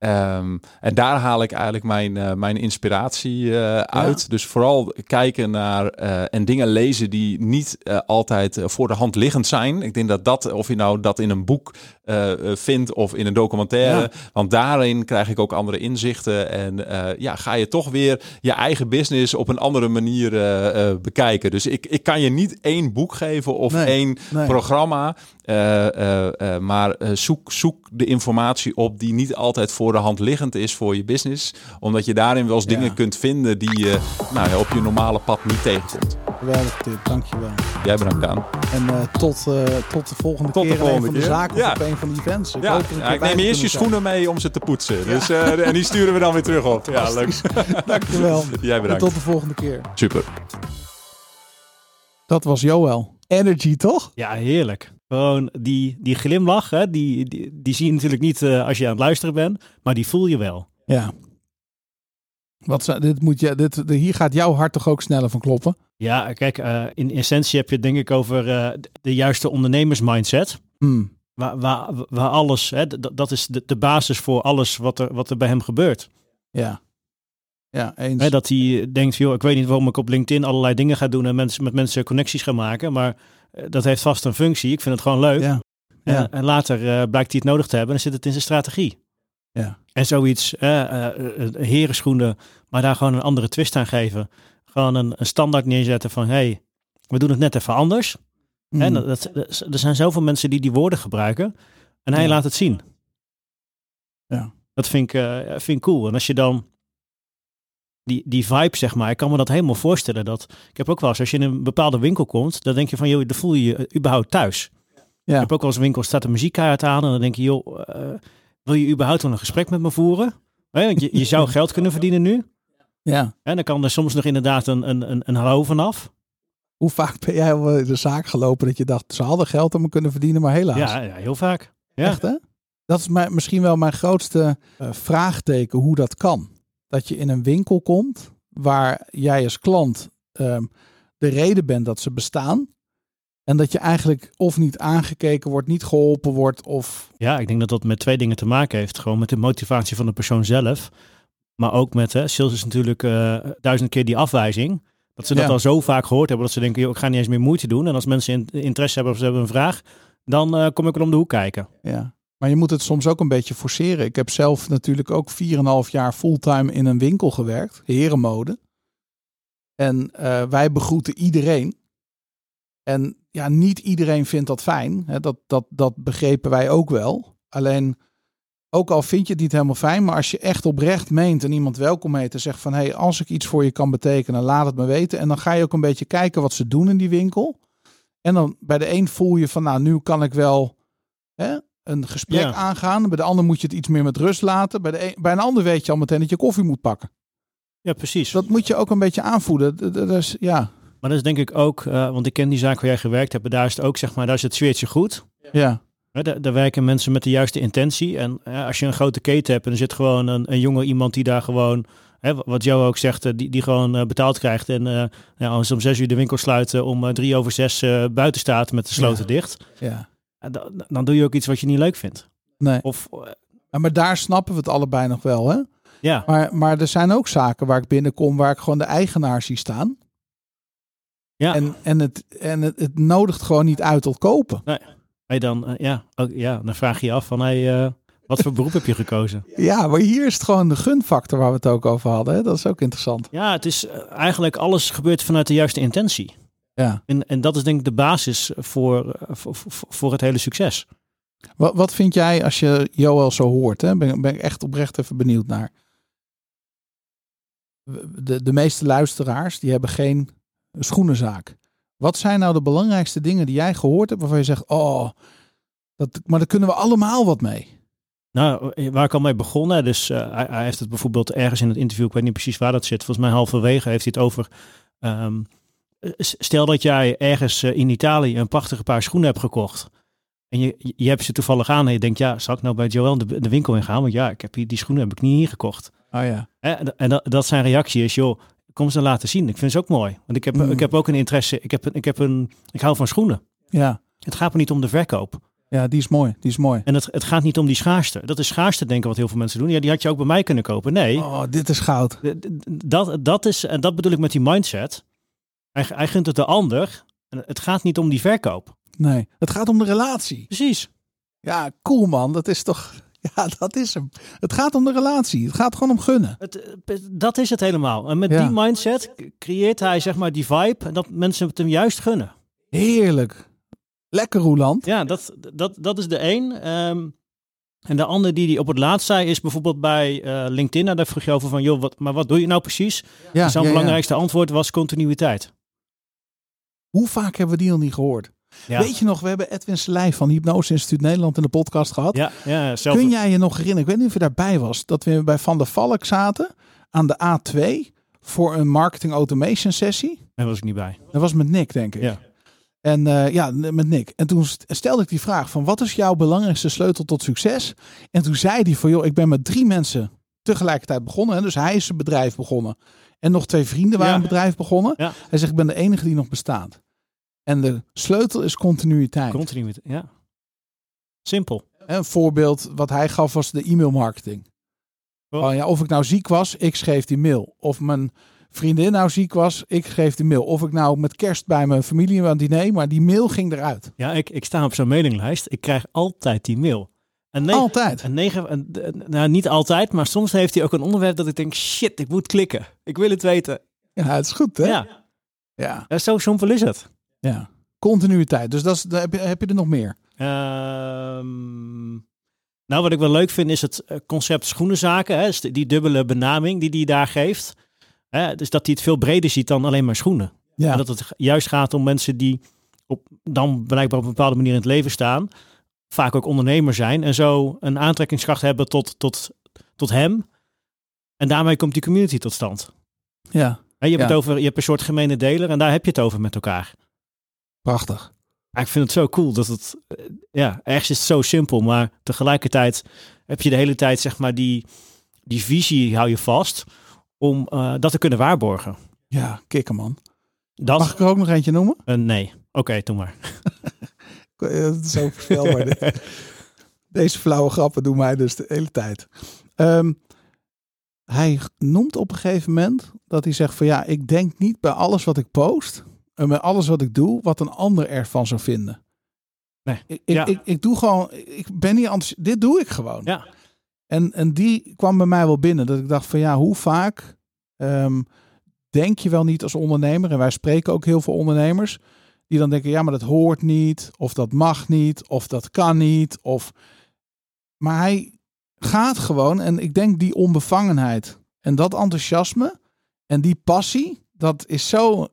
Ehm, en daar haal ik eigenlijk mijn, eh, mijn inspiratie eh, uit. Dus vooral kijken naar eh, en dingen lezen die niet altijd voor de hand liggend zijn. Ik denk dat dat, of je nou dat in een boek eh, eh, vindt of in een documentaire, Ja. want daarin krijg ik ook andere inzichten. En eh, ja, ga je toch weer je eigen business op een andere manier bekijken. Dus ik, ik kan je niet één boek geven of Nee, één nee. programma. maar zoek, zoek de informatie op die niet altijd voor de hand liggend is voor je business. Omdat je daarin wel eens Ja. dingen kunt vinden die je nou op je normale pad niet tegenkomt. Geweldige tip, dankjewel. Jij bedankt aan. En tot, tot de volgende Tot de keer een volgende van de keer. zaken Ja. of op een van die events. Ik Ja, hoop ja, ik neem eerst je zijn. schoenen mee om ze te poetsen. Dus, eh, en die sturen we dan weer terug op. Ja, leuk. Dankjewel. Jij En bedankt. tot de volgende keer. Super. Dat was Joël. Energy, toch? Ja, heerlijk. Gewoon die, die glimlach, hè, die, die, die zie je natuurlijk niet eh, als je aan het luisteren bent, maar die voel je wel. Ja. Wat, zou- dit moet je, dit, hier gaat jouw hart toch ook sneller van kloppen? Ja, kijk, eh, in essentie heb je het denk ik over eh, de juiste ondernemersmindset. Hmm. Waar, waar, waar alles, hè, dat is de, de basis voor alles wat er, wat er bij hem gebeurt. Ja. Ja, eens. Dat hij denkt, joh, ik weet niet waarom ik op LinkedIn allerlei dingen ga doen en mensen, met mensen connecties ga maken, maar eh, dat heeft vast een functie. Ik vind het gewoon leuk. Ja. En, Ja. en later eh, blijkt hij het nodig te hebben en dan zit het in zijn strategie. Ja. En zoiets, eh, herenschoenen, maar daar gewoon een andere twist aan geven. Gewoon een, een standaard neerzetten van, hey, we doen het net even anders. Hmm. En dat, dat- dat- er zijn zoveel mensen die die woorden gebruiken. En hij Ja. laat het zien. Ja. Dat vind ik, eh, vind ik cool. En als je dan die, die vibe, zeg maar, ik kan me dat helemaal voorstellen. Dat, ik heb ook wel eens, als je in een bepaalde winkel komt, dan denk je van, joh, dan voel je je überhaupt thuis. Ja. Ik heb ook wel eens een winkel, staat de muziek uit aan. En dan denk je, joh, eh, wil je überhaupt wel een gesprek met me voeren? Hè, want je, je zou geld kunnen verdienen nu. ja. En dan kan er soms nog inderdaad een, een, een, een hallo vanaf. Hoe vaak ben jij in de zaak gelopen dat je dacht, ze hadden geld om me kunnen verdienen, maar helaas. Ja, ja, heel vaak. Ja. Echt hè? Dat is mijn, misschien wel mijn grootste eh, vraagteken hoe dat kan. Dat je in een winkel komt waar jij als klant ehm, de reden bent dat ze bestaan. En dat je eigenlijk of niet aangekeken wordt, niet geholpen wordt of... Ja, ik denk dat dat met twee dingen te maken heeft. Gewoon met de motivatie van de persoon zelf. Maar ook met, hè, sales is natuurlijk eh, duizend keer die afwijzing. Dat ze dat Ja. al zo vaak gehoord hebben dat ze denken, joh, ik ga niet eens meer moeite doen. En als mensen in- interesse hebben of ze hebben een vraag, dan eh, kom ik er om de hoek kijken. Ja. Maar je moet het soms ook een beetje forceren. Ik heb zelf natuurlijk ook 4,5 jaar fulltime in een winkel gewerkt, herenmode. En eh, wij begroeten iedereen. En ja, niet iedereen vindt dat fijn. Hè? Dat, dat, dat begrepen wij ook wel. Alleen, ook al vind je het niet helemaal fijn, maar als je echt oprecht meent en iemand welkom heet en zegt van hé, hey, als ik iets voor je kan betekenen, laat het me weten. En dan ga je ook een beetje kijken wat ze doen in die winkel. En dan bij de een voel je van nou, nu kan ik wel hè, een gesprek Ja. aangaan. Bij de ander moet je het iets meer met rust laten. Bij, de een, bij een ander weet je al meteen dat je koffie moet pakken. Ja, precies. Dat moet je ook een beetje aanvoelen. Dat, dat is, ja, Maar dat is denk ik ook, eh, want ik ken die zaak waar jij gewerkt hebt, daar is het ook, zeg maar, daar is het sfeertje goed. ja, Daar, daar werken mensen met de juiste intentie. En als je een grote keten hebt en er zit gewoon een, een jonge iemand die daar gewoon, hè, wat Joe ook zegt, eh, die, die gewoon eh, betaald krijgt. En ja, als ze om zes uur de winkel sluiten, om drie over zes buiten staat met de sloten Ja. dicht. ja. Dan, dan doe je ook iets wat je niet leuk vindt. Nee. Of Ja, Maar daar snappen we het allebei nog wel. Hè? ja, Maar, maar er zijn ook zaken waar ik binnenkom waar ik gewoon de eigenaar zie staan. ja. En, en, het, en het, het nodigt gewoon niet uit tot kopen. Hey, dan, eh, ja, ook, ja, dan vraag je je af van, hey, eh, wat voor beroep heb je gekozen? Ja, maar hier is het gewoon de gunfactor waar we het ook over hadden. Hè? Dat is ook interessant. Ja, het is eh, eigenlijk alles gebeurt vanuit de juiste intentie. Ja. En, en dat is denk ik de basis voor, voor, voor- voor het hele succes. Wat, wat vind jij als je Joël zo hoort? Hè? Ben, ben ik echt oprecht even benieuwd naar. De, de meeste luisteraars die hebben geen schoenenzaak. Wat zijn nou de belangrijkste dingen die jij gehoord hebt waarvan je zegt, oh, dat, maar daar kunnen we allemaal wat mee. Nou, eh, waar ik al mee begonnen, dus eh, hij, hij heeft het bijvoorbeeld ergens in het interview, ik weet niet precies waar dat zit, volgens mij halverwege heeft hij het over. ehm, eh, stel dat jij ergens in Italië een prachtige paar schoenen hebt gekocht. En je, je hebt ze toevallig aan en je denkt, ja, zal ik nou bij Joel de, de winkel in gaan? Want ja, ik heb hier, die schoenen heb ik niet hier gekocht. Oh ja. En, en dat, dat zijn reactie is, joh, kom ze laten zien. Ik vind ze ook mooi. Want ik heb, Mm. ik heb ook een interesse, ik, heb, ik, heb een, ik hou van schoenen. Ja. Het gaat me niet om de verkoop. Ja, die is mooi. Die is mooi. En het, het gaat niet om die schaarste. Dat is schaarste denken wat heel veel mensen doen. Ja, die had je ook bij mij kunnen kopen. Nee, Oh, dit is goud. dat, dat is, en dat bedoel ik met die mindset. Hij, hij gunt het de ander. En het gaat niet om die verkoop. Nee, het gaat om de relatie. Precies. Ja, cool man. Dat is toch, ja, dat is hem. Het gaat om de relatie. Het gaat gewoon om gunnen. Het, dat is het helemaal. En met Ja. die mindset creëert hij zeg maar die vibe. Dat mensen het hem juist gunnen. Heerlijk. Lekker Roeland. Ja, dat, dat, dat is de één. Ehm, en de andere die die op het laatst zei is bijvoorbeeld bij eh, LinkedIn. Nou, daar vroeg je over van, joh, wat, maar wat doe je nou precies? Ja, Zijn ja. belangrijkste antwoord was continuïteit. Hoe vaak hebben we die al niet gehoord? Ja, Weet je nog, we hebben Edwin Selij van Hypnose Instituut Nederland in de podcast gehad. ja, ja zelf. Kun jij je nog herinneren, ik weet niet of je daarbij was, dat we bij Van der Valk zaten aan de A2 voor een marketing automation sessie. Daar was ik niet bij. Dat was met Nick, denk ik. Ja. En eh, ja, met Nick. En toen st- stelde ik die vraag van wat is jouw belangrijkste sleutel tot succes? En toen zei hij van joh, ik ben met drie mensen tegelijkertijd begonnen. Hè? Dus hij is een bedrijf begonnen. En nog twee vrienden waren Ja. een bedrijf begonnen. Ja. Hij zegt ik ben de enige die nog bestaat. En de sleutel is continuïteit. Continuïteit, ja. Simpel. En Een voorbeeld wat hij gaf was de e-mail marketing. Oh. Van, ja, of ik nou ziek was, ik schreef die mail. Of mijn vriendin nou ziek was, ik schreef die mail. Of ik nou met kerst bij mijn familie aan het diner, maar die mail ging eruit. Ja, ik, ik sta op zo'n mailinglijst. Ik krijg altijd die mail. En negen, Altijd. En negen, en, en- nou, niet altijd, maar soms heeft hij ook een onderwerp dat ik denk, shit, ik moet klikken. Ik wil het weten. Ja, het is goed hè? Ja, Ja. ja, zo simpel is het. Ja. Continuïteit. Dus dat is, heb, je, heb je er nog meer? Ehm, nou, wat ik wel leuk vind is het eh, concept schoenenzaken. Hè, dus die- die dubbele benaming die hij daar geeft. Hè, dus dat hij het veel breder ziet dan alleen maar schoenen. Ja. En dat het juist gaat om mensen die op, dan blijkbaar op een bepaalde manier in het leven staan. Vaak ook ondernemer zijn. En zo een aantrekkingskracht hebben tot, tot, tot hem. En daarmee komt die community tot stand. ja. Je, hebt Ja. het over, je hebt een soort gemene deler en daar heb je het over met elkaar. Prachtig. Ik vind het zo cool dat het, eh, ja, ergens is het zo simpel, maar tegelijkertijd heb je de hele tijd, zeg maar, die, die visie hou je vast om eh, dat te kunnen waarborgen. Ja, kikker man. Dat, Mag ik er ook nog eentje noemen? eh, nee. Oké, doe maar. Zo voorspelbaar. dit. Deze flauwe grappen doen mij dus de hele tijd. Ehm, hij noemt op een gegeven moment dat hij zegt van ja, ik denk niet bij alles wat ik post bij alles wat ik doe, wat een ander ervan zou vinden. Nee, Ik, ik, ja. ik, ik doe gewoon, ik ben niet anders. Dit doe ik gewoon. Ja. En, en die kwam bij mij wel binnen. Dat ik dacht van ja, hoe vaak ehm, denk je wel niet als ondernemer? En wij spreken ook heel veel ondernemers. Die dan denken, ja, maar dat hoort niet. Of dat mag niet. Of dat kan niet. Of... Maar hij gaat gewoon. En ik denk die onbevangenheid. En dat enthousiasme. En die passie. Dat is zo...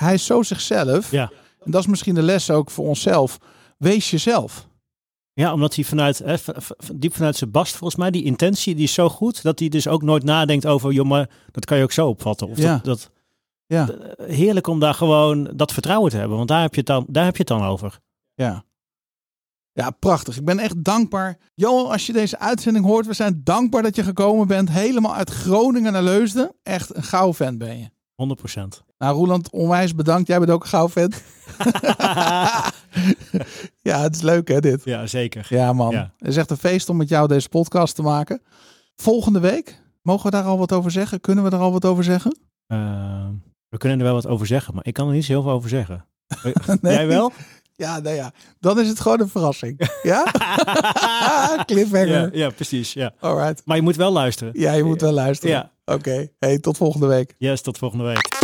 Hij is zo zichzelf. Ja. En dat is misschien de les ook voor onszelf. Wees jezelf. Ja, omdat hij vanuit, hè, diep vanuit zijn bast, volgens mij, die intentie, die is zo goed, dat hij dus ook nooit nadenkt over, joh, maar dat kan je ook zo opvatten. Of Ja. dat, dat, Ja. heerlijk om daar gewoon dat vertrouwen te hebben, want daar heb je het dan, daar heb je het dan over. Ja. Ja, prachtig. Ik ben echt dankbaar. Johan, als je deze uitzending hoort, we zijn dankbaar dat je gekomen bent. Helemaal uit Groningen naar Leusden. Echt een gauw fan ben je. 100%. Nou, Roeland, onwijs bedankt. Jij bent ook een gauw fan. ja, het is leuk hè, dit. ja, zeker. Ja, man. Ja. Het is echt een feest om met jou deze podcast te maken. Volgende week, mogen we daar al wat over zeggen? Kunnen we daar al wat over zeggen? Eh, we kunnen er wel wat over zeggen, maar ik kan er niet zo heel veel over zeggen. Nee? Jij wel? Ja, nou ja. Dan is het gewoon een verrassing. Ja? Cliffhanger. ja, ja, precies. Ja. Alright. Maar je moet wel luisteren. Ja, je moet wel luisteren. Ja, Oké. Hey, tot volgende week. yes, tot volgende week.